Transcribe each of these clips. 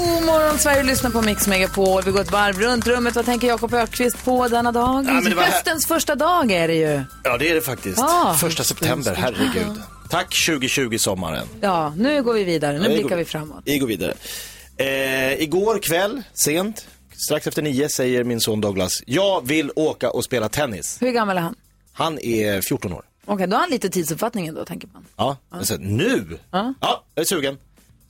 God morgon Sverige, lyssna på Mix Megapol. Vi går ett varv runt rummet. Vad tänker Jakob Ökvist på denna dag? Ja, det var Höstens första dag är det ju. Ja, det är det faktiskt. Ah. Första september, herregud. Tack 2020-sommaren. Ja, nu går vi vidare. Nu Ja, blickar går- vi framåt. Vi går vidare. Eh, igår kväll, sent, strax efter nio, säger min son Douglas, jag vill åka och spela tennis. Hur gammal är han? Han är 14 år. Okej, då har han lite tidsuppfattning då, tänker man. Ja, jag säger, nu? Ja. Ja, jag är sugen.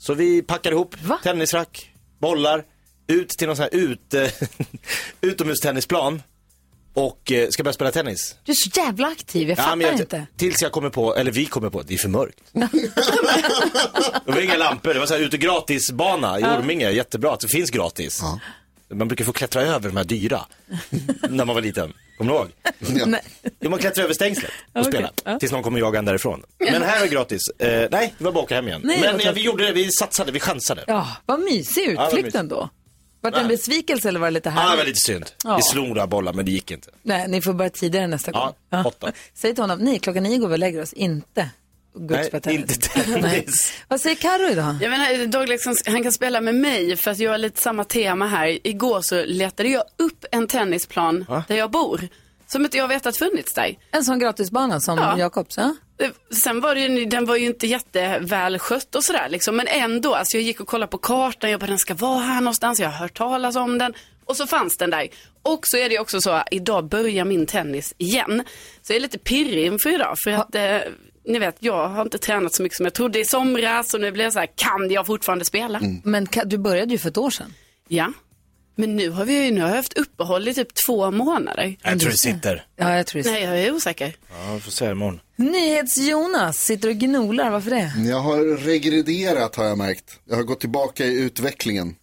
Så vi packar ihop Va? tennisrack, bollar, ut till någon sån här ute, utomhustennisplan och eh, ska börja spela tennis. Du är så jävla aktiv, jag fattar men jag, inte. Tills jag kommer på, eller vi kommer på, det är för mörkt. det var inga lampor, det var så här ute gratisbana i Orminge, jättebra att det finns gratis. Man brukar få klättra över de här dyra, när man var liten. Kommer du ihåg? Nej. Jo, man klättrar över stängslet och Okej, spelar, ja. tills någon kommer jaga en därifrån. Men här är gratis. Eh, nej, det var bara att åka hem igen. Nej, Men ja, tråkigt. vi gjorde det, vi satsade, vi chansade. Ja, Ja, vad mysig vad utflykt mysigt. ändå. Var det en besvikelse eller var det lite ah, härligt? det var lite synd. Ja. Vi slog några bollar, men det gick inte. Nej, ni får börja tidigare nästa Ja, gång. åtta. Säg till honom, nej, klockan nio går vi och lägger oss, inte spela Nej, inte tennis. Vad säger Carro idag? Jag menar, Douglas han kan spela med mig för att jag har lite samma tema här. Igår så letade jag upp en tennisplan där jag bor. Som inte jag vet att funnits där. En sån gratisbana som Ja. Jakobs, ja? Sen var det ju, den var ju inte jätteväl skött och sådär liksom. Men ändå, alltså jag gick och kollade på kartan, jag bara den ska vara här någonstans, jag har hört talas om den. Och så fanns den där. Och så är det också så, idag börjar min tennis igen. Så jag är lite pirrig inför idag. För att, eh, ni vet, jag har inte tränat så mycket som jag trodde i somras. Och nu blir jag så här, kan jag fortfarande spela? Men ka- du började ju för ett år sedan. Ja. Men nu har vi ju, nu har jag haft uppehåll i typ två månader. Jag tror det sitter. Ja, jag tror det. Nej, jag är osäker. Ja, vi får se imorgon. NyhetsJonas sitter och gnolar, varför det? Jag har regrederat har jag märkt. Jag har gått tillbaka i utvecklingen.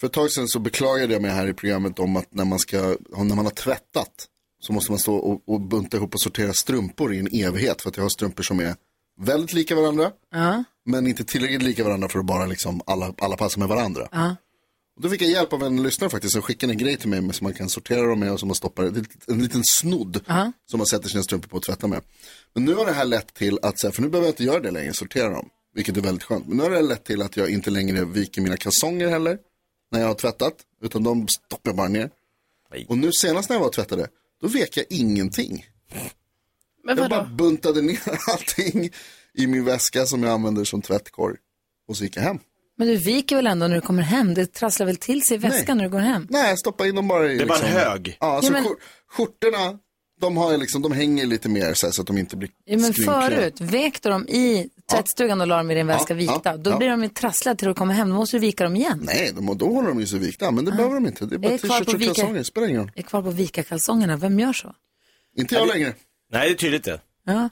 För ett tag sedan så beklagade jag mig här i programmet om att när man, ska, när man har tvättat så måste man stå och, och bunta ihop och sortera strumpor i en evighet. För att jag har strumpor som är väldigt lika varandra. Men inte tillräckligt lika varandra för att bara liksom alla, alla passar med varandra. Och då fick jag hjälp av en lyssnare faktiskt som skickade en grej till mig som man kan sortera dem med och som man stoppar, det är en liten snodd som man sätter sina strumpor på och tvättar med. Men nu har det här lett till att, för nu behöver jag inte göra det längre, sortera dem, vilket är väldigt skönt. Men nu har det lett till att jag inte längre viker mina kalsonger heller, när jag har tvättat, utan de stoppar jag bara ner. Nej. Och nu senast när jag var och tvättade, då vek jag ingenting. Men Jag bara buntade ner allting i min väska som jag använder som tvättkorg. Och så gick jag hem. Men du viker väl ändå när du kommer hem? Det trasslar väl till sig i väskan Nej. när du går hem? Nej, jag stoppar in dem bara i... Det är bara en hög. Ja, alltså Ja, men- skjor- skjortorna, de, har liksom, de hänger lite mer så, här, så att de inte blir Ja, men skrynkliga. förut, vek du dem i tvättstugan och la dem i din väska Ja, vikta. ja, Då ja. blir de ju trasslade till att komma hem. Då måste du vika dem igen. Nej, de, då håller de ju sig vikta, men det behöver de inte. Det är bara t-shirts och vika. kalsonger, spelar ingen roll. Jag är kvar på vika-kalsongerna. Vem gör så? Inte jag längre. Nej, det är tydligt det. Ja,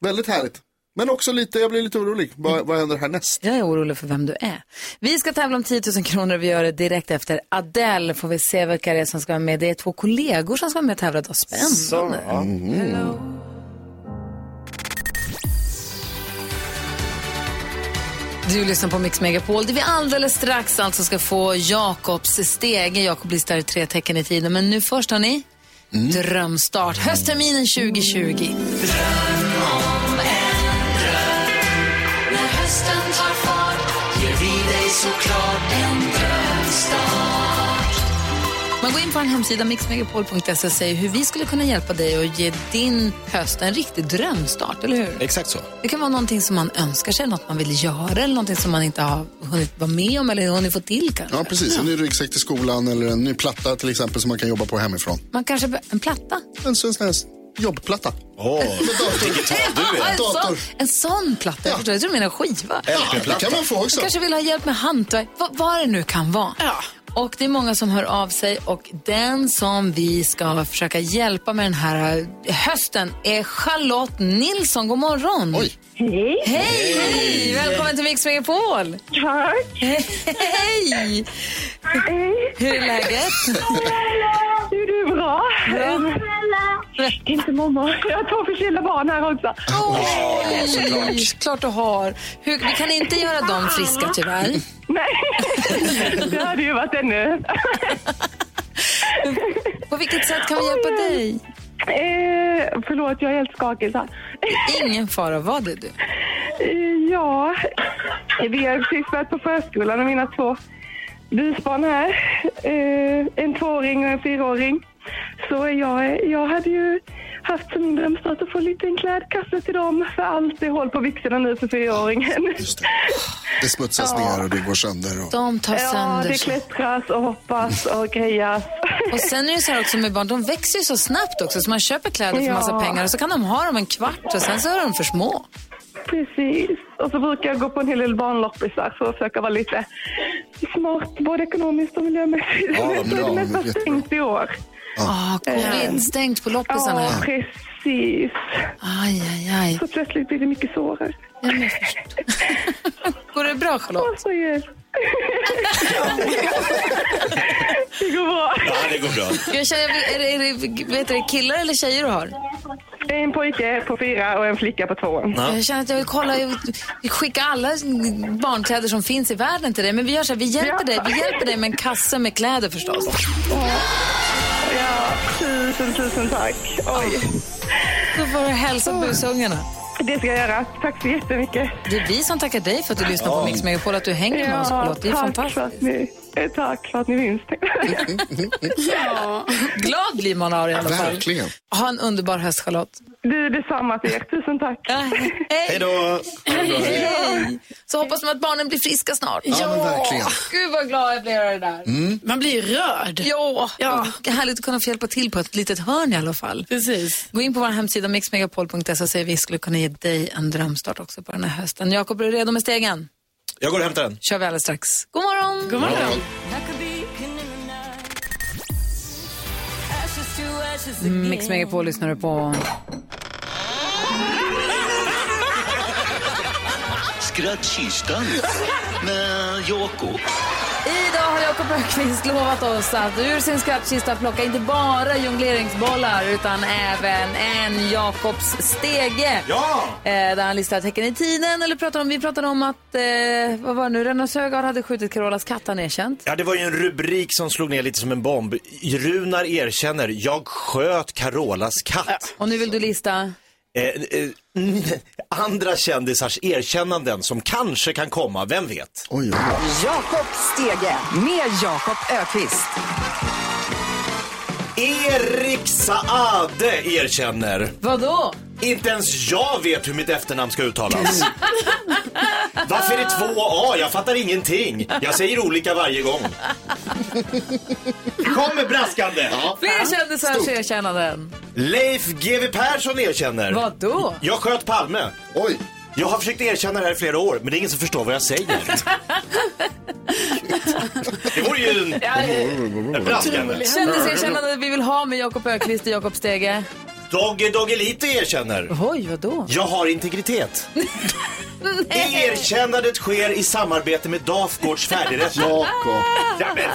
Väldigt härligt. Men också lite, jag blir lite orolig. Vad, vad händer härnäst? jag är orolig för vem du är. Vi ska tävla om 10 000 kronor och vi gör det direkt efter Adele. Får vi se vilka det är som ska vara med. Det är två kollegor som ska vara med och tävla. Då. Spännande. Du lyssnar på Mix Megapol där vi alldeles strax alltså ska få Jakobs stege. Jakob listar tre tecken i tiden. Men nu först har ni drömstart. Höstterminen 2020. Man går in på en hemsida, mixmegapol.se och säger hur vi skulle kunna hjälpa dig att ge din höst en riktig drömstart, eller hur? Exakt så. Det kan vara någonting som man önskar sig, något man vill göra eller någonting som man inte har hunnit vara med om eller hunnit få till kanske. Ja, precis. En ny ryggsäck till skolan eller en ny platta till exempel som man kan jobba på hemifrån. Man kanske, en platta? En sån här jobbplatta. Åh, digital du är. en, sån, en sån platta, jag förstår. Jag tror du menar skiva. Ja, det kan man få också. kanske vill ha hjälp med hantverk, vad, vad det nu kan vara. Ja. Och det är många som hör av sig och den som vi ska försöka hjälpa med den här eh, hösten är Charlotte Nilsson. God morgon! Oj. Hej. Hej! Välkommen till Mix Megapol! Tack. Hej! Hej. Hur är läget? Hur är du? bra. Ehm, Inte mormor. Jag har två förkylda barn här också. Oj, klart du har. Hur, vi kan inte göra dem friska tyvärr. Nej, det hade ju varit ännu. På vilket sätt kan vi hjälpa dig? Eh, förlåt, jag är helt skakig. Ingen fara, vad är du? Eh, Ja, vi har precis börjat på förskolan och mina två busbarn här. Eh, en tvååring och en fyraåring. Så jag, jag hade ju haft som min drömstart att få en liten klädkasse till dem för allt är hål på byxorna nu för fyraåringen. Just det. det smutsas ner och det går sönder. Och... De tar Ja, sönder det sig. klättras och hoppas och grejas. Och sen är det så här också med barn, de växer ju så snabbt också så man köper kläder för massa Ja. pengar och så kan de ha dem en kvart och sen så är de för små. Precis. Och så brukar jag gå på en hel del barnloppisar för att försöka vara lite smart, både ekonomiskt och miljömässigt. Ja, bra. det nästan Jättebra. stängt i år. Ah, covid, stängt på loppisarna. Ja, precis. Aj, aj, aj. Så plötsligt blir det mycket svårare. Ja, men. Går det bra Charlotte? Så det går bra. Ja, det går bra. Jag känner, är det, är det, vet du, killar eller tjejer du har? En pojke på fyra och en flicka på två. Jag känner att jag vill kolla, jag vill skicka alla barnkläder som finns i världen till dig. Men vi gör så här, vi hjälper dig, vi hjälper dig med en kasse med kläder förstås. Ja, tusen, tusen tack. Oj, Då får du hälsa busungarna. det ska jag göra. Tack så jättemycket. Det är vi som tackar dig för att du lyssnar på Mix Megapol, att du hänger med oss Charlotte. Det är tack för, fantastiskt. Eh, tack för att ni minns det. Glad blir man av i alla fall. Verkligen. Ha en underbar höst Charlotte. Du, detsamma till er. Tusen tack. Ja, Hej hej! då! Så hoppas man att barnen blir friska snart. Ja, men verkligen. Gud vad glad jag blir av det där. Man blir rörd. Ja, Ja. ja. härligt att kunna få hjälpa till på ett litet hörn i alla fall. Precis. Gå in på vår hemsida mixmegapol.se och säg vi skulle kunna ge dig en drömstart också på den här hösten. Jakob, är du redo med stegen? Jag går och hämtar den. kör vi alldeles strax. God morgon! God morgon. Mix Megapol lyssnar du på. Skrattkistan med Jakob. Idag har Jakob Öqvist lovat oss att ur sin skrattkista plocka inte bara jongleringsbollar utan även en Jakobs stege. Ja! Eh, där han listar tecken i tiden. Eller pratar om, vi pratade om att, eh, vad var det nu, Renos Högard hade skjutit Carolas katt, han erkänt. Ja, det var ju en rubrik som slog ner lite som en bomb. Runar erkänner, jag sköt Carolas katt. Och nu vill du lista? Eh, eh, andra kändisars erkännanden som kanske kan komma, vem vet? Oj, oj. Jakob Stege med Jakob Ökvist. Erik Saade erkänner. Vadå? Inte ens jag vet hur mitt efternamn ska uttalas. Varför är det två A? Jag fattar ingenting. Jag säger olika varje gång. Kommer braskande. Fler kändisars erkännanden. Leif GW Persson erkänner. Vadå? Jag sköt Palme. oj. Jag har försökt erkänna det här i flera år, men det är ingen som förstår vad jag säger. det vore ju en, en braskande. Kändiserkännande vi vill ha med Jakob Ökvist och Jakob Stege. Dogge Doggelito erkänner. Oj, vadå? Jag har integritet. Erkännandet sker i samarbete med Dafgårds färdigrätt. Jakob. Ja, men,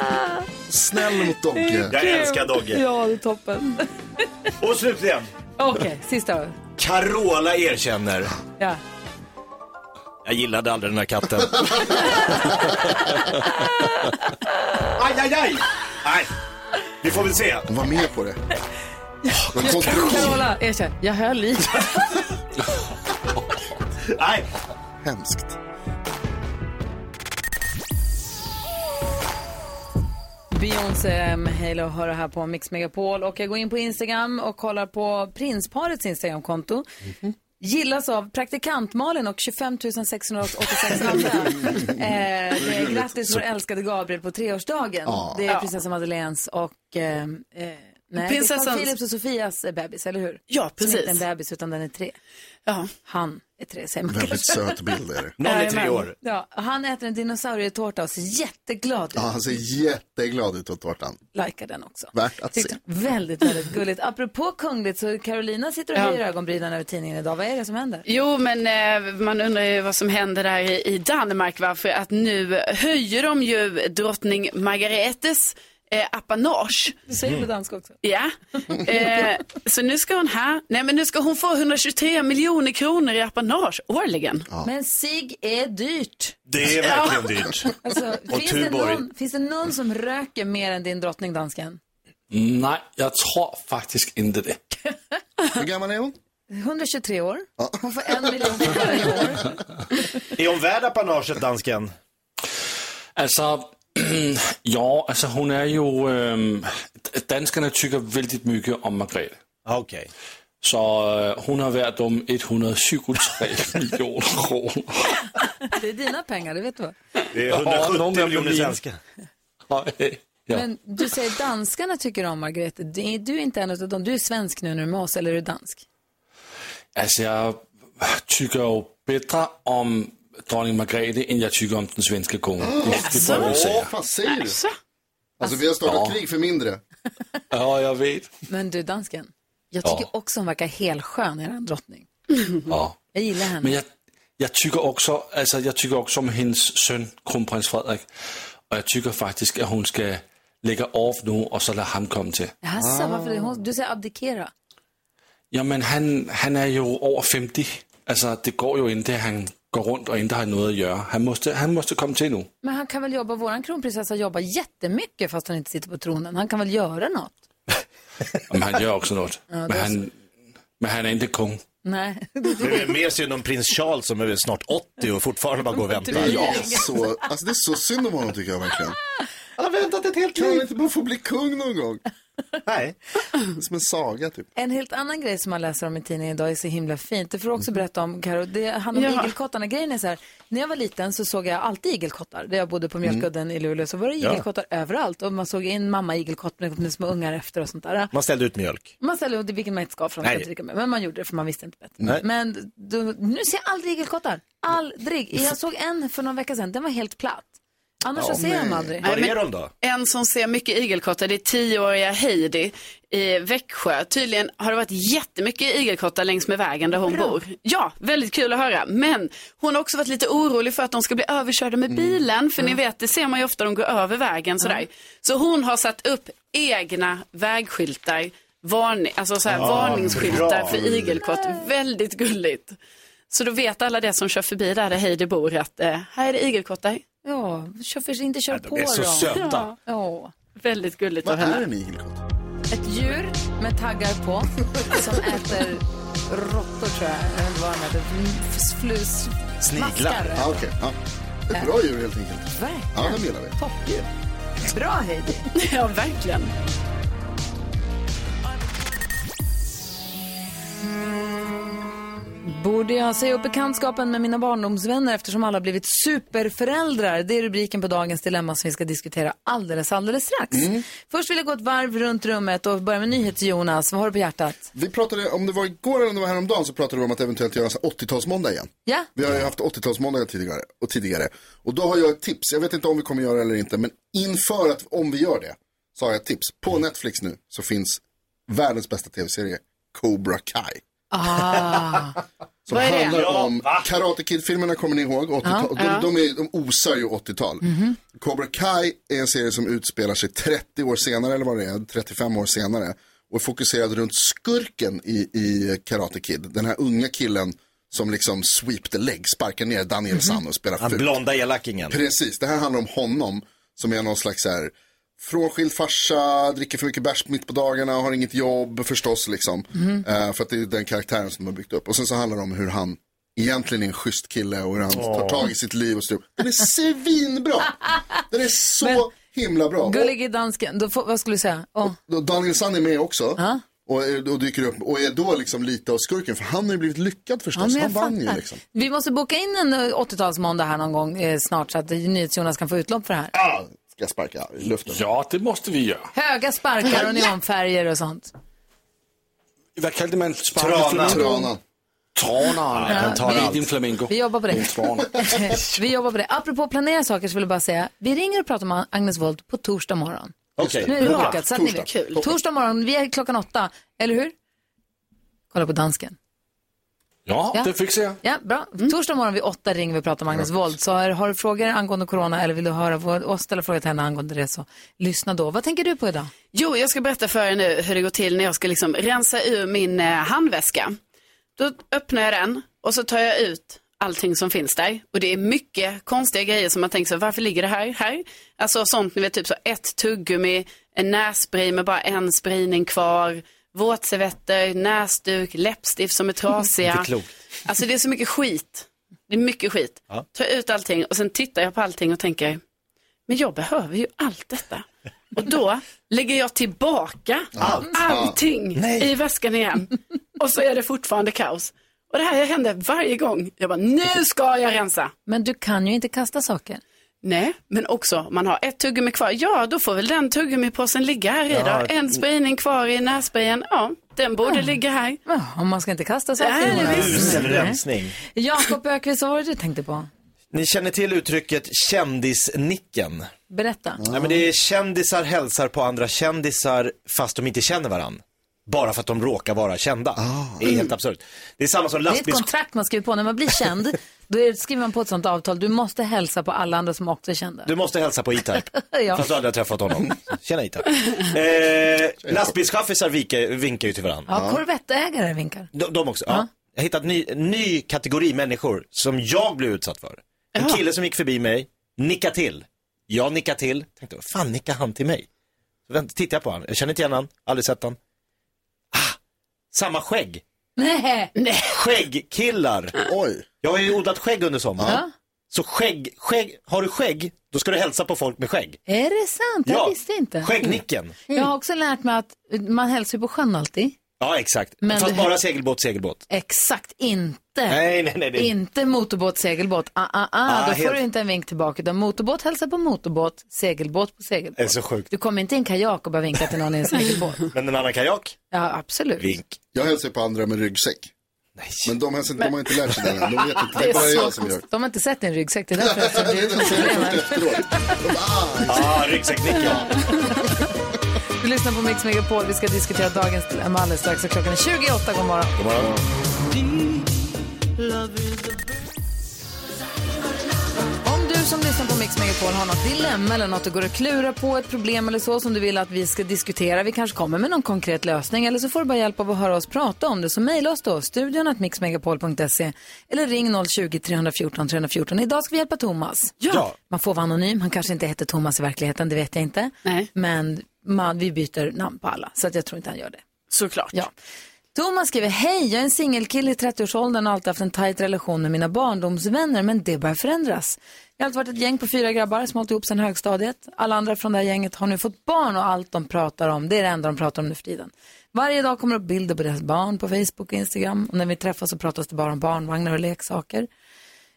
Snäll mot Dogge. jag älskar Dogge. Ja, det är toppen. Och slutligen, Okej, sista då. Carola erkänner. Ja. Jag gillade aldrig den här katten. aj, aj, aj! Nej, vi får väl se. Hon var med på det. Carola, erkänn. Jag höll i. Nej, Hemskt. Beyoncé med Halo hör här på Mix Megapol. Och jag går in på Instagram och kollar på prinsparets Instagramkonto. Gillas av praktikant Malin och 25 686 andra. eh, det är grattis vår älskade Gabriel på treårsdagen. Det är prinsessa Madeleines och eh, eh, nej, det är Prinsessans- Philips och Sofias eh, bebis, eller hur? Ja, Som precis. inte är en bebis utan den är tre. Ja. Han är tre, säger man. Väldigt söt bild är det. någon är tre år. Ja, han äter en dinosaurietårta och ser jätteglad ut. Ja, han ser jätteglad ut åt tårtan. Likar den också. Värt att Tyckte se. Väldigt, väldigt gulligt. Apropå kungligt så Carolina sitter och Ja. höjer ögonbrynen över tidningen idag. Vad är det som händer? Jo, men eh, man undrar ju vad som händer där i, i Danmark. Va? För att nu höjer de ju drottning Margaretes eh, apanage. Du säger på danska också. Ja, eh, så nu ska hon här, nej men nu ska hon få 123 miljoner kronor i apanage årligen. Men sig är dyrt. Det är verkligen dyrt. Alltså, Och finns, det Tuborg. någon, finns det någon som röker mer än din drottning, dansken? Nej, jag tror faktiskt inte det. Hur gammal är hon? 123 år. Hon får en miljon varje år. Är hon värd apanaget, dansken? Alltså, ja, alltså hon är ju... ehm, danskarna tycker väldigt mycket om Margrethe. Okej. Så eh, hon har värd dem 123 miljoner kronor. Det är dina pengar, det vet du. va? Det är Ja, 170 någon miljoner svenska. ja. Men du säger danskarna tycker om Margrethe. Du är du inte en av dem. Du är svensk nu när du är med oss, eller är du dansk? Alltså jag tycker ju bättre om drottning Margrethe än jag tycker om den svenska kungen. Det, det får jag Åh, säga. vad säger du? Så. Alltså vi har startat Ja. krig för mindre. Ja, jag vet. Men du, dansken. Jag tycker Ja. också hon verkar helskön, er drottning. Ja. Jag gillar henne. Men jag, jag, tycker också, alltså, jag tycker också om hennes son, kronprins Frederik. Och jag tycker faktiskt att hon ska lägga av nu och så låta han komma till. Jaså, varför det? Hon, du säger abdikera. Ja, men han, han är ju över 50. Alltså, det går ju inte han går runt och inte har något att göra. Han måste, han måste komma till nu. Men han kan väl jobba, våran kronprinsessa jobbar jättemycket fast hon inte sitter på tronen. Han kan väl göra något? Men han gör också något. är men, han, men han är inte kung. Nej. Det är mer synd om prins Charles som är väl snart 80 och fortfarande bara går och väntar. Ja, så, alltså det är så synd om honom tycker jag verkligen. Han har väntat ett helt Kan han inte bara få bli kung någon gång? Nej. Det är som en saga typ. En helt annan grej som man läser om i tidningen idag är så himla fint. Det får du också berätta om, Karo. Det handlar om Ja. igelkottarna. Grejen är så här, när jag var liten så såg jag alltid igelkottar. Där jag bodde på Mjölkudden i Luleå så var det igelkottar överallt. Och man såg in mamma igelkott med, med små ungar efter och sånt där. Man ställde ut mjölk. Man ställde upp det vilken man inte ska Nej. dricka med. Men man gjorde det för man visste inte bättre. Nej. Men då, nu ser jag aldrig igelkottar. Aldrig. Jag såg en för någon vecka sedan. Den var helt platt. Annars så ser jag dem aldrig. Var men- är de då? En som ser mycket igelkottar, det är tioåriga Heidi i Växjö. Tydligen har det varit jättemycket igelkottar längs med vägen där hon bor. Ja, väldigt kul att höra. Men hon har också varit lite orolig för att de ska bli överkörda med bilen. För ni vet, det ser man ju ofta, de går över vägen sådär. Så hon har satt upp egna vägskyltar. Varning, alltså så här, varningsskyltar bra. för igelkott. Väldigt gulligt. Så då vet alla det som kör förbi där, där Heidi bor att eh, här är det igelkottar. Ja, kör för, inte kör De på är så dem. söta. Ja. Väldigt gulligt Vad att höra. är en igelkott? Ett djur med taggar på som äter råttor tror jag. Jag vet inte vad de äter. Flus. Sniglar. Ja, okej. Ja. Ett bra djur helt enkelt. Ja, Verkligen. de gillar vi. Toppdjur. Bra Heidi. Ja, verkligen. Borde jag säga upp bekantskapen med mina barndomsvänner eftersom alla blivit superföräldrar? Det är rubriken på dagens dilemma som vi ska diskutera alldeles, alldeles strax. Först vill jag gå ett varv runt rummet och börja med NyhetsJonas. Vad har du på hjärtat? Vi pratade, om det var igår eller om det var häromdagen så pratade vi om att eventuellt göra en sån här 80-talsmåndag igen. Ja? Vi har ju haft 80-talsmåndagar tidigare och tidigare. Och då har jag ett tips, jag vet inte om vi kommer göra det eller inte, men inför att, om vi gör det, så har jag ett tips. På Netflix nu så finns världens bästa tv-serie, Cobra Kai. Som Vad är det? handlar Ja, om va? Karate Kid-filmerna, kommer ni ihåg? 80-tal. De, de, är, de osar ju 80-tal. Cobra Kai är en serie som utspelar sig 30 år senare, eller vad det är, 35 år senare. Och är fokuserad runt skurken i, i Karate Kid. Den här unga killen som liksom sweep the leg, sparkar ner Daniel San och spelar Han fult. blonda elakingen. Precis, det här handlar om honom som är någon slags så här frånskild farsa, dricker för mycket bärs mitt på dagarna, har inget jobb förstås liksom. Eh, för att det är den karaktären som de har byggt upp. Och sen så handlar det om hur han egentligen är en schysst kille och hur han tar tag i sitt liv och styr upp. Den är svinbra! Den är så himla bra. Och, Gullige dansken, då får, vad skulle du säga? Åh. och Daniel San är med också. Och, är- och dyker upp och är då liksom lite av skurken för han har ju blivit lyckad förstås. Ja, men han vann ju liksom. Vi måste boka in en eh, 80-talsmåndag här någon gång eh, snart så att NyhetsJonas kan få utlopp för det här. Ah, ska sparka i luften. Ja, det måste vi göra. Höga sparkar och neonfärger och sånt. Vad kallade man spark? Trana. Trana. Trana. han tar det är allt. din flamingo. Vi jobbar på det. Vi jobbar på det. Apropå planera saker så vill jag bara säga, vi ringer och pratar med Agnes Wold på torsdag morgon. Okej. Nu är det Bra. bokat, så att ni vet. Kul. Torsdag morgon, vi är klockan åtta, eller hur? Kolla på dansken. Ja, Ja. det fixar jag. Ja, bra. Torsdag morgon vid åtta ringer vi och pratar Magnus Wold. Så har, har du frågor angående corona eller vill du höra oss ställa frågor till henne angående det så lyssna då. Vad tänker du på idag? Jo, jag ska berätta för er nu hur det går till när jag ska liksom rensa ur min eh, handväska. Då öppnar jag den och så tar jag ut allting som finns där. Och det är mycket konstiga grejer som man tänker så varför ligger det här här? Alltså sånt, ni vet, typ så ett tuggummi, en nässpray med bara en spridning kvar, våtservetter, näsduk, läppstift som är trasiga. Inte klokt. Alltså det är så mycket skit. Det är mycket skit. Ja. Tar ut allting och sen tittar jag på allting och tänker, men jag behöver ju allt detta. Och då lägger jag tillbaka allting i väskan igen. Och så är det fortfarande kaos. Och det här händer varje gång. Jag bara, nu ska jag rensa. Men du kan ju inte kasta saker. Nej, men också man har ett tuggummi kvar. Ja, då får väl den tuggummipåsen ligga här i Ja. då. En spridning kvar i nässprayen. Ja, den borde ligga här. Ja, man ska inte kasta saker. Nej, Nej, visst. Nej. rensning. Jakob Ökvist, vad var det du tänkte på? Ni känner till uttrycket kändisnicken? Berätta. Ja, men det är kändisar hälsar på andra kändisar fast de inte känner varandra. Bara för att de råkar vara kända. Det är helt absurt. Det är samma som Det är ett lastbils... kontrakt man skriver på. När man blir känd, då är, skriver man på ett sånt avtal. Du måste hälsa på alla andra som också är kända. Du måste hälsa på E-Type. Ja. Fast du aldrig har träffat honom. Tjena E-Type. Eh, lastbilschaffisar vinkar, ju till varandra. Ja, korvettägare vinkar. De, de också. Ja. Jag har hittat ny, ny kategori människor som jag blev utsatt för. En kille som gick förbi mig, nickade till. Jag nickade till, tänkte, fan nickar han till mig? Så tittade jag på honom, jag känner inte igen honom, aldrig sett honom. Samma skägg. Nej. Skäggkillar. Oj. Jag har ju odlat skägg under sommaren. Ja. Så skägg, skägg, har du skägg, då ska du hälsa på folk med skägg. Är det sant? Jag visste inte. Skäggnicken. Jag har också lärt mig att man hälsar ju på sjön alltid. Ja, exakt. Men Fast du- bara segelbåt, segelbåt. Exakt inte. Nej, nej, nej. Det... Inte motorbåt, segelbåt. Ah, ah, ah. Ah, Då får helt- du inte en vink tillbaka. Utan motorbåt hälsar på motorbåt, segelbåt på segelbåt. Det är så sjukt. Du kommer inte i en kajak och bara vinka till någon i en segelbåt. Men en annan kajak? Ja, absolut. Vink. Jag hälsar på andra med ryggsäck. Nej. Men de, hälsar, de har inte lärt sig det än. De vet inte. Det är bara jag som gör. De har inte sett din ryggsäck. Det är därför jag ser det som. De bara, ah, Ah, ryggsäcknick ja. Du lyssnar på Mix Megapol. Vi ska diskutera dagens dilemma alldeles strax. Och Klockan är 28. God morgon. God morgon. Om du som lyssnar på Mix Megapol har något dilemma eller något du går och klurar på, ett problem eller så som du vill att vi ska diskutera. Vi kanske kommer med någon konkret lösning eller så får du bara hjälp av att höra oss prata om det. Så mejla oss då, studion att mixmegapol.se eller ring 020-314 314. Idag ska vi hjälpa Thomas. Ja. Man får vara anonym. Han kanske inte heter Thomas i verkligheten, det vet jag inte. Nej. Men man, vi byter namn på alla, så att jag tror inte han gör det. Såklart. Ja. Thomas skriver, hej, jag är en singelkille i 30-årsåldern och har alltid haft en tajt relation med mina barndomsvänner, men det börjar förändras. Jag har alltid varit ett gäng på fyra grabbar som hållit ihop sedan högstadiet. Alla andra från det här gänget har nu fått barn och allt de pratar om, det är det enda de pratar om nu för tiden. Varje dag kommer det upp bilder på deras barn på Facebook och Instagram och när vi träffas så pratas det bara om barnvagnar och leksaker.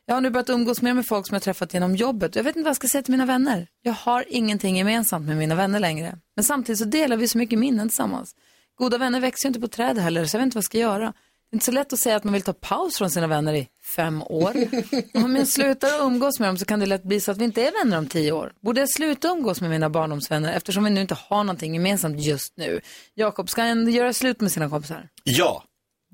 Jag har nu börjat umgås mer med folk som jag träffat genom jobbet. Jag vet inte vad jag ska säga till mina vänner. Jag har ingenting gemensamt med mina vänner längre. Men samtidigt så delar vi så mycket minnen tillsammans. Goda vänner växer ju inte på träd heller, så jag vet inte vad jag ska göra. Det är inte så lätt att säga att man vill ta paus från sina vänner i fem år. Om jag slutar umgås med dem så kan det lätt bli så att vi inte är vänner om tio år. Borde jag sluta umgås med mina barndomsvänner eftersom vi nu inte har någonting gemensamt just nu? Jakob, ska han göra slut med sina kompisar? Ja.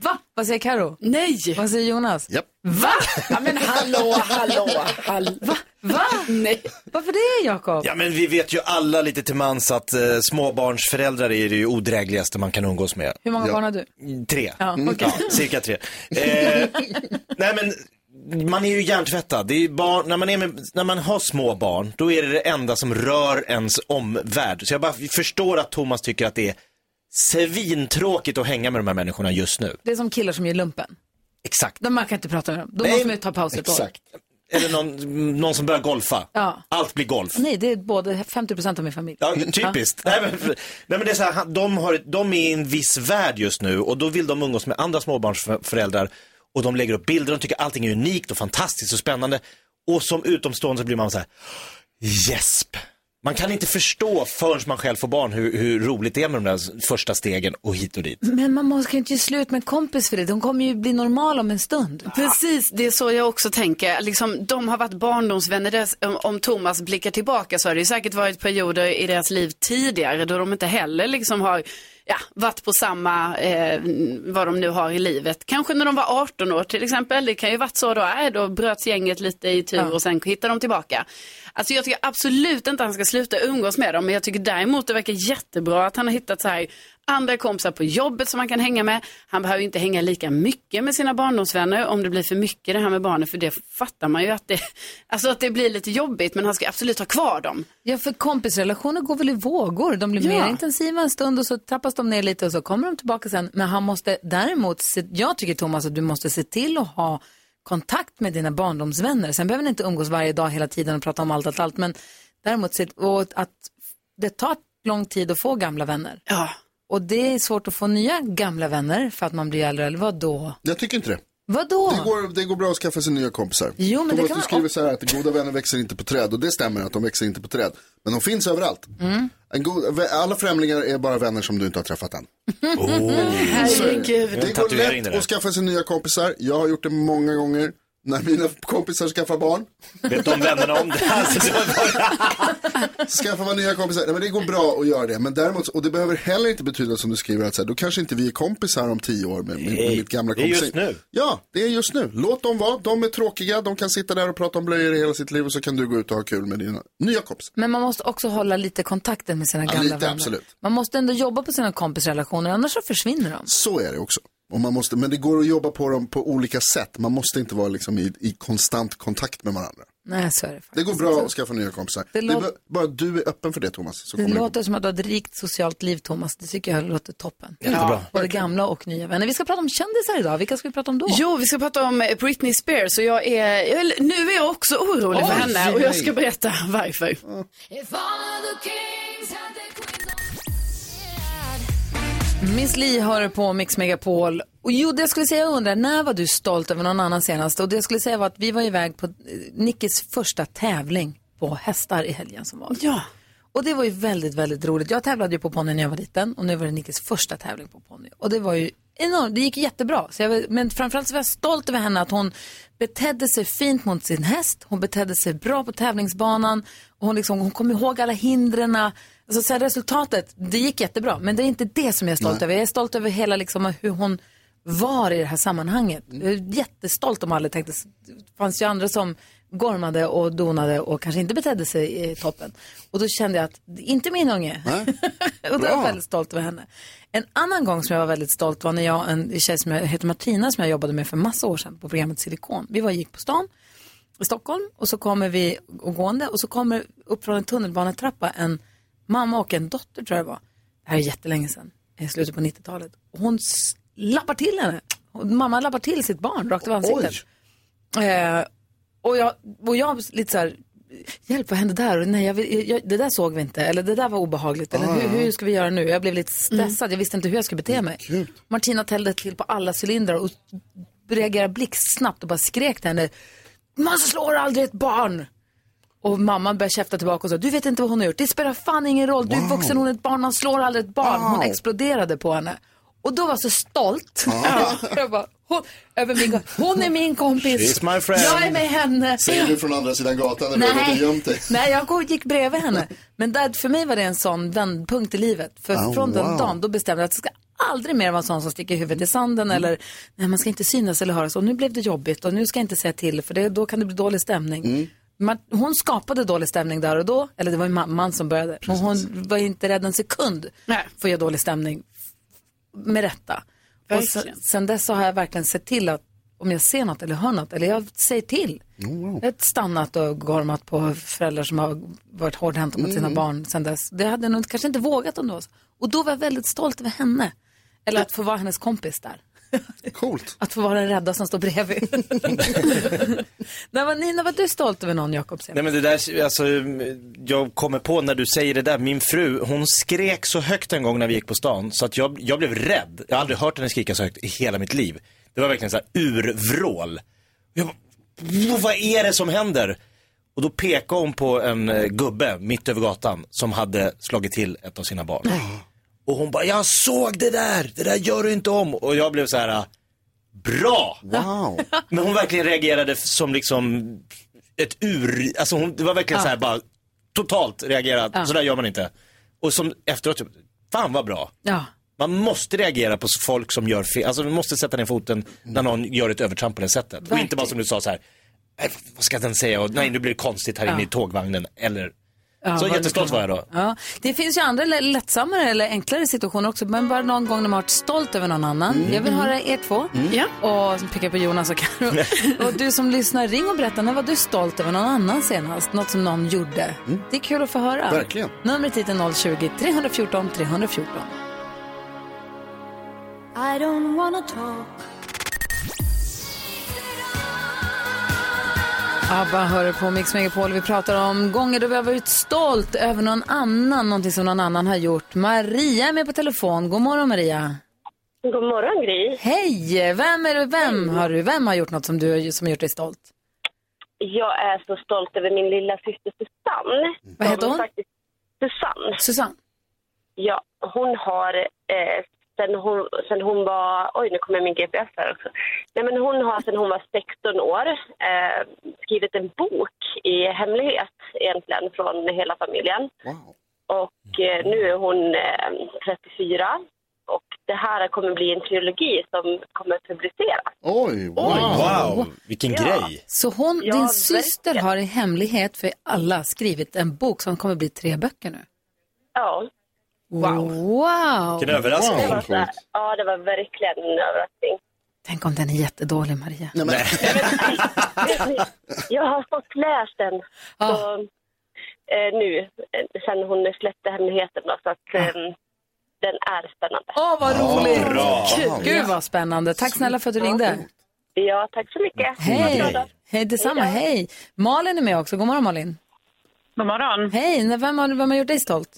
Va? Vad säger Karo? Nej! Vad säger Jonas? Japp. Va? Ja, men hallå, hallå, hallå. Va? Va? Nej. Varför det, Jakob? Ja men vi vet ju alla lite till mans att eh, småbarnsföräldrar är det ju odrägligaste man kan umgås med. Hur många Ja. barn har du? Tre. Ja, okej. Ja, cirka tre. Eh, nej men, man är ju hjärntvättad. Det är ju barn, när, man är med, när man har små barn, då är det det enda som rör ens omvärld. Så jag bara förstår att Thomas tycker att det är svintråkigt att hänga med de här människorna just nu. Det är som killar som gör lumpen. Exakt. De man kan inte prata med dem. Då Nej, måste man ju ta paus ett år. exakt. Eller någon, någon som börjar golfa. Ja. Allt blir golf. Nej, det är både 50% av min familj. Ja, typiskt. Nej, men, nej men det är så här, de, har, de är i en viss värld just nu och då vill de umgås med andra småbarnsföräldrar och de lägger upp bilder, de tycker allting är unikt och fantastiskt och spännande. Och som utomstående så blir man så här, gäsp. Man kan inte förstå förrän man själv får barn hur, hur roligt det är med de där första stegen och hit och dit. Men man måste kan ju inte göra slut med en kompis för det. De kommer ju bli normala om en stund. Precis, det är så jag också tänker. Liksom, de har varit barndomsvänner. Om Thomas blickar tillbaka så har det ju säkert varit perioder i deras liv tidigare då de inte heller liksom har ja, varit på samma, eh, vad de nu har i livet. Kanske när de var 18 år till exempel. Det kan ju varit så då, äh, då bröts gänget lite i tur och sen hittar de tillbaka. Alltså jag tycker absolut inte att han ska sluta umgås med dem, men jag tycker däremot det verkar jättebra att han har hittat så här andra kompisar på jobbet som han kan hänga med. Han behöver inte hänga lika mycket med sina barndomsvänner om det blir för mycket det här med barnen, för det fattar man ju att det, alltså att det blir lite jobbigt, men han ska absolut ha kvar dem. Ja, för kompisrelationer går väl i vågor. De blir Ja. mer intensiva en stund och så trappas de ner lite och så kommer de tillbaka sen. Men han måste däremot, se, jag tycker Thomas att du måste se till att ha kontakt med dina barndomsvänner. Sen behöver ni inte umgås varje dag hela tiden och prata om allt, allt, allt. Men däremot och att det tar lång tid att få gamla vänner. Ja. Och det är svårt att få nya gamla vänner för att man blir äldre. Eller vad då? Jag tycker inte det. Vadå? Det går, det går bra att skaffa sig nya kompisar. Jo, men det Thomas, kan du skriver så här att goda vänner växer inte på träd och det stämmer att de växer inte på träd. Men de finns överallt. Mm. En god, alla främlingar är bara vänner som du inte har träffat än. Herregud. Det går lätt att skaffa sig nya kompisar. Jag har gjort det många gånger. När mina kompisar skaffar barn. Vet de vännerna om det? Alltså, så- Skaffar man nya kompisar. Nej, men det går bra att göra det. Men däremot, och det behöver heller inte betyda som du skriver att så här, då kanske inte vi är kompisar om tio år med, med, med mitt gamla det är kompisar. just nu. Ja, det är just nu. Låt dem vara. De är tråkiga. De kan sitta där och prata om blöjor hela sitt liv och så kan du gå ut och ha kul med dina nya kompisar. Men man måste också hålla lite kontakten med sina Ja, gamla lite, vänner. absolut. Man måste ändå jobba på sina kompisrelationer, annars så försvinner de. Så är det också. Och man måste, men det går att jobba på dem på olika sätt. Man måste inte vara liksom i, i konstant kontakt med varandra. Nej, så är det Det faktiskt. går bra att skaffa nya kompisar. Det Det låter- är bara du är öppen för det Thomas. Så Det det låter som att du har ett rikt socialt liv, Thomas. Det tycker jag låter toppen. Jättebra. Både gamla och nya vänner. Vi ska prata om kändisar idag. Vilka ska vi prata om då? Jo, vi ska prata om eh, Britney Spears och jag är, jag, nu är jag också orolig för Oj, henne och jag ska berätta varför. Miss Li hör på Mix Megapol. Och jo, det jag skulle säga, jag undrar, när var du stolt över någon annan senast? Och det jag skulle säga var att vi var iväg på eh, Nickis första tävling på hästar i helgen som var. Ja. Och det var ju väldigt, väldigt roligt. Jag tävlade ju på ponny när jag var liten och nu var det Nickis första tävling på ponny. Och det var ju enormt, det gick jättebra. Så jag, men framförallt så var jag stolt över henne att hon betedde sig fint mot sin häst. Hon betedde sig bra på tävlingsbanan. Och hon, liksom, hon kom ihåg alla hindren. Alltså, så här, resultatet, det gick jättebra. Men det är inte det som jag är stolt över. Jag är stolt över hela liksom, hur hon var i det här sammanhanget. Jag är jättestolt om alla tänkte, det fanns ju andra som gormade och donade och kanske inte betedde sig i toppen. Och då kände jag att, inte min unge. och då är jag väldigt stolt över henne. En annan gång som jag var väldigt stolt var när jag och en tjej som heter Martina som jag jobbade med för massa år sedan på programmet Silikon. Vi var gick på stan i Stockholm och så kommer vi och gående och så kommer upp från en tunnelbanetrappa en mamma och en dotter tror jag det var. Det här är jättelänge sedan, i slutet på 90-talet. Och hon lappar till henne. Mamma lappar till sitt barn rakt över ansiktet. Eh, och, jag, och jag lite så här, hjälp vad hände där? Och nej, jag, jag, det där såg vi inte. Eller det där var obehagligt. Eller hur, hur ska vi göra nu? Jag blev lite stressad. Jag visste inte hur jag skulle bete mig. Martina tällde till på alla cylindrar och reagerade blixtsnabbt och bara skrek till henne. Man slår aldrig ett barn! Och mamman började käfta tillbaka och sa, du vet inte vad hon har gjort. Det spelar fan ingen roll. Du är vuxen, hon är ett barn, man slår aldrig ett barn. Hon exploderade på henne. Och då var jag så stolt. jag bara, hon, över min, hon är min kompis. She's my friend. Jag är med henne. Säger du från andra sidan gatan när du har gömt dig. Nej, jag gick bredvid henne. Men där, för mig var det en sån vändpunkt i livet. För Oh, från den wow. dagen, då bestämde jag att det ska aldrig mer vara en sån som sticker huvudet i sanden eller nej, man ska inte synas eller höras. Och nu blev det jobbigt och nu ska jag inte säga till för det, då kan det bli dålig stämning. Mm. Man, hon skapade dålig stämning där och då, eller det var ju mamman som började. Men hon var inte rädd en sekund Nej. för att göra dålig stämning. Med rätta. Och sen, sen dess så har jag verkligen sett till att om jag ser något eller hör något, eller jag säger till. Jag har stannat och gormat på föräldrar som har varit hårdhänta mot sina barn sen dess. Det hade jag nog kanske inte vågat om det var så. Och då var jag väldigt stolt över henne. Eller att få vara hennes kompis där. Coolt. Att få vara den rädda som står bredvid. när var, Nina, var du stolt över någon, Jakob? Nej men det där, alltså, jag kommer på när du säger det där, min fru, hon skrek så högt en gång när vi gick på stan så att jag, jag blev rädd. Jag har aldrig hört henne skrika så högt i hela mitt liv. Det var verkligen så här urvrål. Jag bara, "Vad- är det som händer? Och då pekade hon på en eh, gubbe mitt över gatan som hade slagit till ett av sina barn. Och hon bara, jag såg det där, det där gör du inte om. Och jag blev så här, bra! Wow. Men hon verkligen reagerade som liksom ett ur, alltså hon, det var verkligen så här bara totalt reagerat, så där gör man inte. Och som efteråt, typ, fan vad bra. Ja. Man måste reagera på folk som gör fel. Alltså man måste sätta ner foten när någon gör ett övertramp på det sättet. Och inte bara som du sa så här, "Nej, vad ska den säga? Och, nej, nu blir det konstigt här inne i tågvagnen. Eller, Ja, så jättestolt var jag då. Ja. Det finns ju andra lä- lättsammare eller enklare situationer också, men bara någon gång när man har varit stolt över någon annan. Mm. Jag vill höra er två. Ja. Och så pekar på Jonas och Karo. och du som lyssnar, ring och berätta, när var du stolt över någon annan senast? Något som någon gjorde. Det är kul att få höra. Mm. Verkligen. Numret hit är 020-314 314. I don't wanna talk. ABBA hör på Mix Megapol. Vi pratar om gånger då vi har varit stolt över någon annan, någonting som någon annan har gjort. Maria är med på telefon. God morgon Maria. God morgon Gry. Hej! Vem, är det, vem, har du, vem har gjort något som, du, som har gjort dig stolt? Jag är så stolt över min lilla syster Susanne. Vad heter hon? Faktiskt, Susanne. Susanne. Ja, hon har eh, sen, hon, sen hon var, oj nu kommer min GPS här också. Nej men hon har sen hon var 16 år eh, skrivit en bok i hemlighet egentligen från hela familjen. Wow. Och eh, nu är hon eh, 34 och det här kommer bli en trilogi som kommer att publiceras. Oj, wow. Wow, vilken Ja. grej. Så hon, Ja, din syster verkligen. har i hemlighet för alla skrivit en bok som kommer bli tre böcker nu? Ja, Wow! wow. Vilken överraskning. det Wow. så här, ja, det var verkligen en överraskning. Tänk om den är jättedålig Maria. Nej, men, Jag har fått läst den Ah. så, eh, nu, eh, sen hon släppte hemligheten. Då, så att eh, den är spännande. Åh, vad roligt! bra. Gud, Gud vad spännande. Tack snälla för att du ringde. Ja, tack så mycket. Hej! Hej detsamma, hej! Malin är med också. God morgon Malin. God morgon. Hej, när- vem har, vem har gjort dig stolt?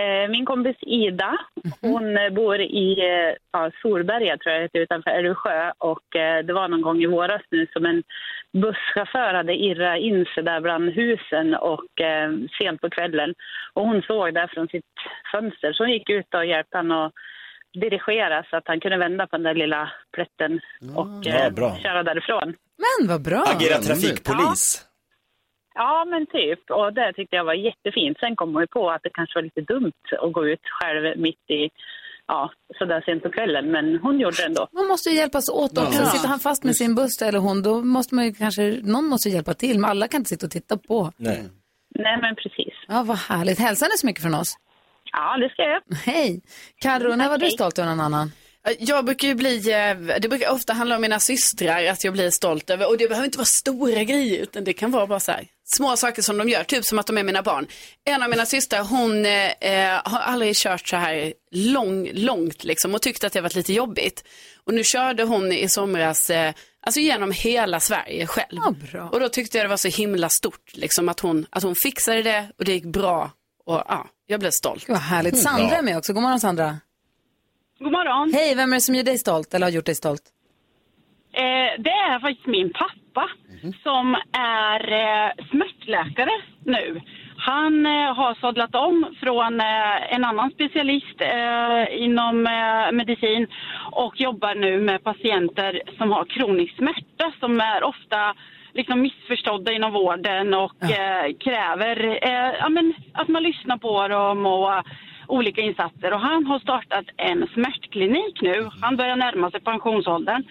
Eh, Min kompis Ida, hon eh, bor i eh, ja, Solberga tror jag det heter, utanför Älvsjö. Och det var någon gång i våras nu som en busschaufför hade irrat in sig där bland husen och eh, sent på kvällen. Och hon såg där från sitt fönster så hon gick ut och hjälpte honom att dirigera så att han kunde vända på den där lilla plätten och Ja, eh, köra därifrån. Men vad bra! Agera trafikpolis. Ja, men typ. Och det tyckte jag var jättefint. Sen kom man ju på att det kanske var lite dumt att gå ut själv mitt i, ja, sådär sent på kvällen. Men hon gjorde det ändå. Man måste ju hjälpas åt också. Sitter han fast med sin buss eller hon, då måste man ju kanske, någon måste hjälpa till. Men alla kan inte sitta och titta på. Nej. Nej, men precis. Ja, vad härligt. Hälsa henne så mycket från oss. Ja, det ska jag. Hej! Carro, när var du stolt över någon annan? Jag brukar ju bli, eh, det brukar ofta handla om mina systrar, att jag blir stolt över, och det behöver inte vara stora grejer, utan det kan vara bara så här, små saker som de gör, typ som att de är mina barn. En av mina systrar, hon eh, eh, har aldrig kört så här lång, långt liksom och tyckte att det varit lite jobbigt. Och nu körde hon i somras, eh, alltså genom hela Sverige själv. Ja, bra. Och då tyckte jag det var så himla stort, liksom att hon, att hon fixade det och det gick bra. Och ja, jag blev stolt. Vad härligt. Sandra är med också. God morgon Sandra. God morgon. Hej, vem är det som gör dig stolt eller har gjort dig stolt? Eh, det är faktiskt min pappa som är eh, smärtläkare nu. Han eh, har sadlat om från eh, en annan specialist eh, inom eh, medicin och jobbar nu med patienter som har kronisk smärta som är ofta liksom missförstådda inom vården och eh, kräver eh, ja, men, att man lyssnar på dem och olika insatser. Och han har startat en smärtklinik nu. Han börjar närma sig pensionsåldern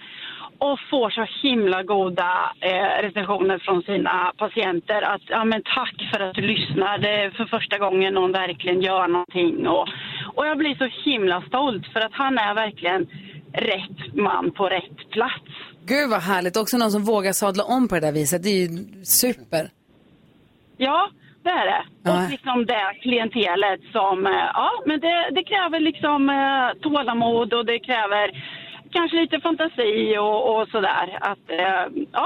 och får så himla goda eh, recensioner från sina patienter. Att ja, men tack för att du lyssnar. Det är för första gången någon verkligen gör någonting. Och, och jag blir så himla stolt för att han är verkligen rätt man på rätt plats. Gud vad härligt. Också någon som vågar sadla om på det där viset. Det är ju super. Ja, det är det. Ja. Och liksom det klientelet som, eh, ja, men det, det kräver liksom eh, tålamod och det kräver kanske lite fantasi och, och sådär. Att, eh, ja.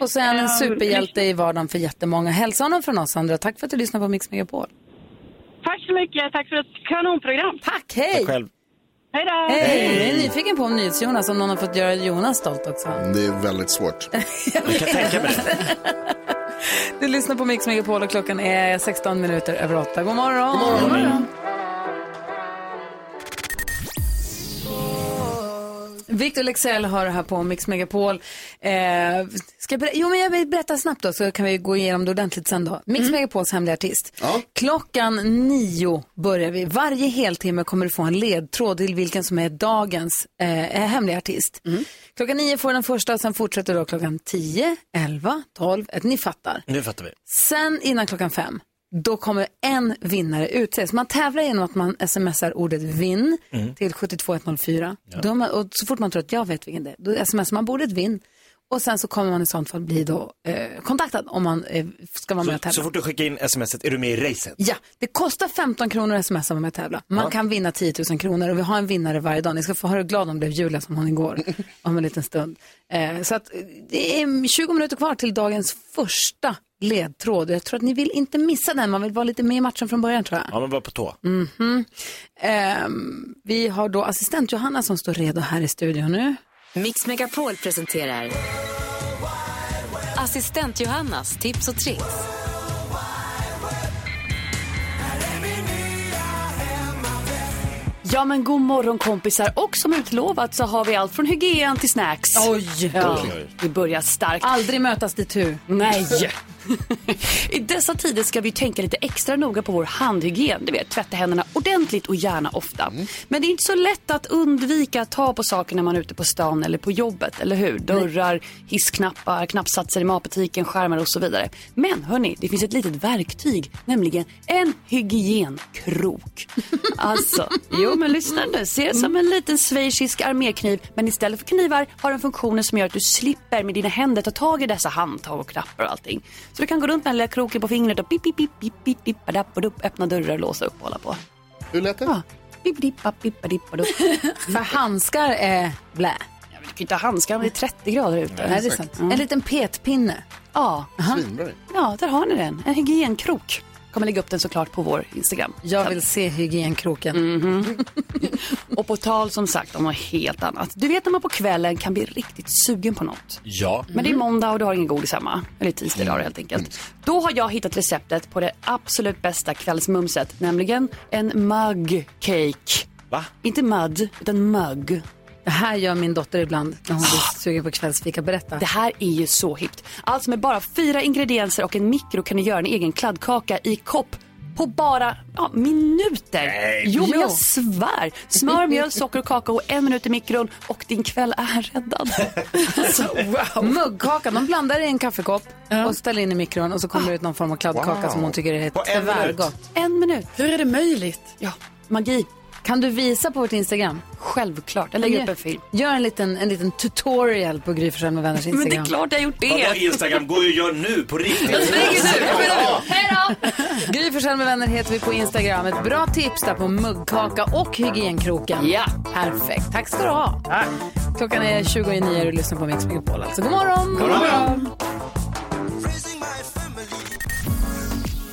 Och så är han en Ehm, superhjälte i vardagen för jättemånga. Hälsa honom från oss Sandra. Tack för att du lyssnar på Mix Megapol. Tack så mycket. Tack för ett kanonprogram. Tack, hej! Själv. Hej då! Hej! Jag är nyfiken på om NyhetsJonas, om någon har fått göra Jonas stolt också. Det är väldigt svårt. Jag kan tänka mig det. Du lyssnar på Mix Megapol och klockan är 16 minuter över 8. God morgon! God morgon. Victor Lexell har det här på Mix Megapol. Eh, ska jag, jo, men jag vill berätta snabbt då så kan vi gå igenom det ordentligt sen då. Mix Megapols hemliga artist. Klockan nio börjar vi. Varje heltimme kommer du få en ledtråd till vilken som är dagens eh, hemliga artist. Klockan nio får den första och sen fortsätter då klockan tio, elva, tolv. ett- Ni fattar. Nu fattar vi. Sen innan klockan fem, då kommer en vinnare utses. Man tävlar genom att man smsar ordet vinn Mm. till 72104. Då har man, och så fort man tror att jag vet vilken det är, då smsar man ordet vinn. Och sen så kommer man i sånt fall bli då eh, kontaktad om man eh, ska vara med och Så, tävla. så fort du skickar in smset är du med i racet. Ja, det kostar 15 kronor att smsa om att tävla. Man Ja. kan vinna 10 000 kronor och vi har en vinnare varje dag. Ni ska få höra hur glad hon blev Julia som hon igår om en liten stund. Eh, så att eh, det är 20 minuter kvar till dagens första ledtråd. Jag tror att ni vill inte missa den. Man vill vara lite med i matchen från början tror jag. Ja, men bara på tå. Mhm. Ehm, vi har då assistent Johanna som står redo här i studion nu. Mix Megapol presenterar Assistent Johannas tips och tricks. Ja men god morgon kompisar och som utlovat så har vi allt från hygien till snacks. Oj! Ja, vi börjar starkt. Aldrig mötas det tur. Nej. I dessa tider ska vi tänka lite extra noga på vår handhygien. Du vet, tvätta händerna ordentligt och gärna ofta. Men det är inte så lätt att undvika att ta på saker när man är ute på stan eller på jobbet, eller hur? Dörrar, hissknappar, knappsatser i matbutiken, skärmar och så vidare. Men hörni, det finns ett litet verktyg, nämligen en hygienkrok. Alltså, jo men lyssna nu. Se som en liten schweizisk armékniv, men istället för knivar har den funktioner som gör att du slipper med dina händer ta tag i dessa handtag och knappar och allting. Så du kan gå runt med den lilla kroken på fingret och pip, pip, pip, pip, pip, pip, badupp, öppna dörrar, låsa upp och hålla på. Hur lät det? Ja. Pip, pip, badipp, badupp. För handskar är blä. Du kan ju inte ha handskar om det är 30 grader ute. Nej, det är sant. En liten petpinne. Ja. Svinbra. Ja, där har ni den. En hygienkrok. Kommer lägga upp den såklart på vår Instagram. Jag vill se hygienkroken. Mhm. Och på tal som sagt om något helt annat. Du vet när man på kvällen kan bli riktigt sugen på något. Ja. Men det är måndag och du har ingen godis hemma. Eller tisdag idag helt enkelt. Då har jag hittat receptet på det absolut bästa kvällsmumset. Nämligen en mug cake. Va? Inte mud, utan mug. Det här gör min dotter ibland när hon blir sugen på kvällsfika. Berätta. Det här är ju så hippt. Alltså med bara fyra ingredienser och en mikro kan du göra en egen kladdkaka i kopp på bara ja, minuter. Jo, men Jo. jag svär. Smör, mjöl, socker och kakao, en minut i mikron och din kväll är räddad. alltså, wow. Muggkaka, de blandar i en kaffekopp och ställer in i mikron och så kommer det ut någon form av kladdkaka Wow. som hon tycker är minut? tvärgott. En minut. Hur är det möjligt? Ja, magi. Kan du visa på vårt Instagram? Självklart, jag lägger upp en film. Gör en liten, en liten tutorial på Gry med vänners Instagram. Men det är klart jag har gjort Vadå Instagram? Gå och gör nu på riktigt. Jag springer nu. Hej då! Gry med vänner heter vi på Instagram. Ett bra tips där på muggkaka och hygienkroken. Ja. Perfekt. Tack ska du ha. Klockan är 20 i nio och du lyssnar på Mix Megapol. Alltså, god morgon! God morgon.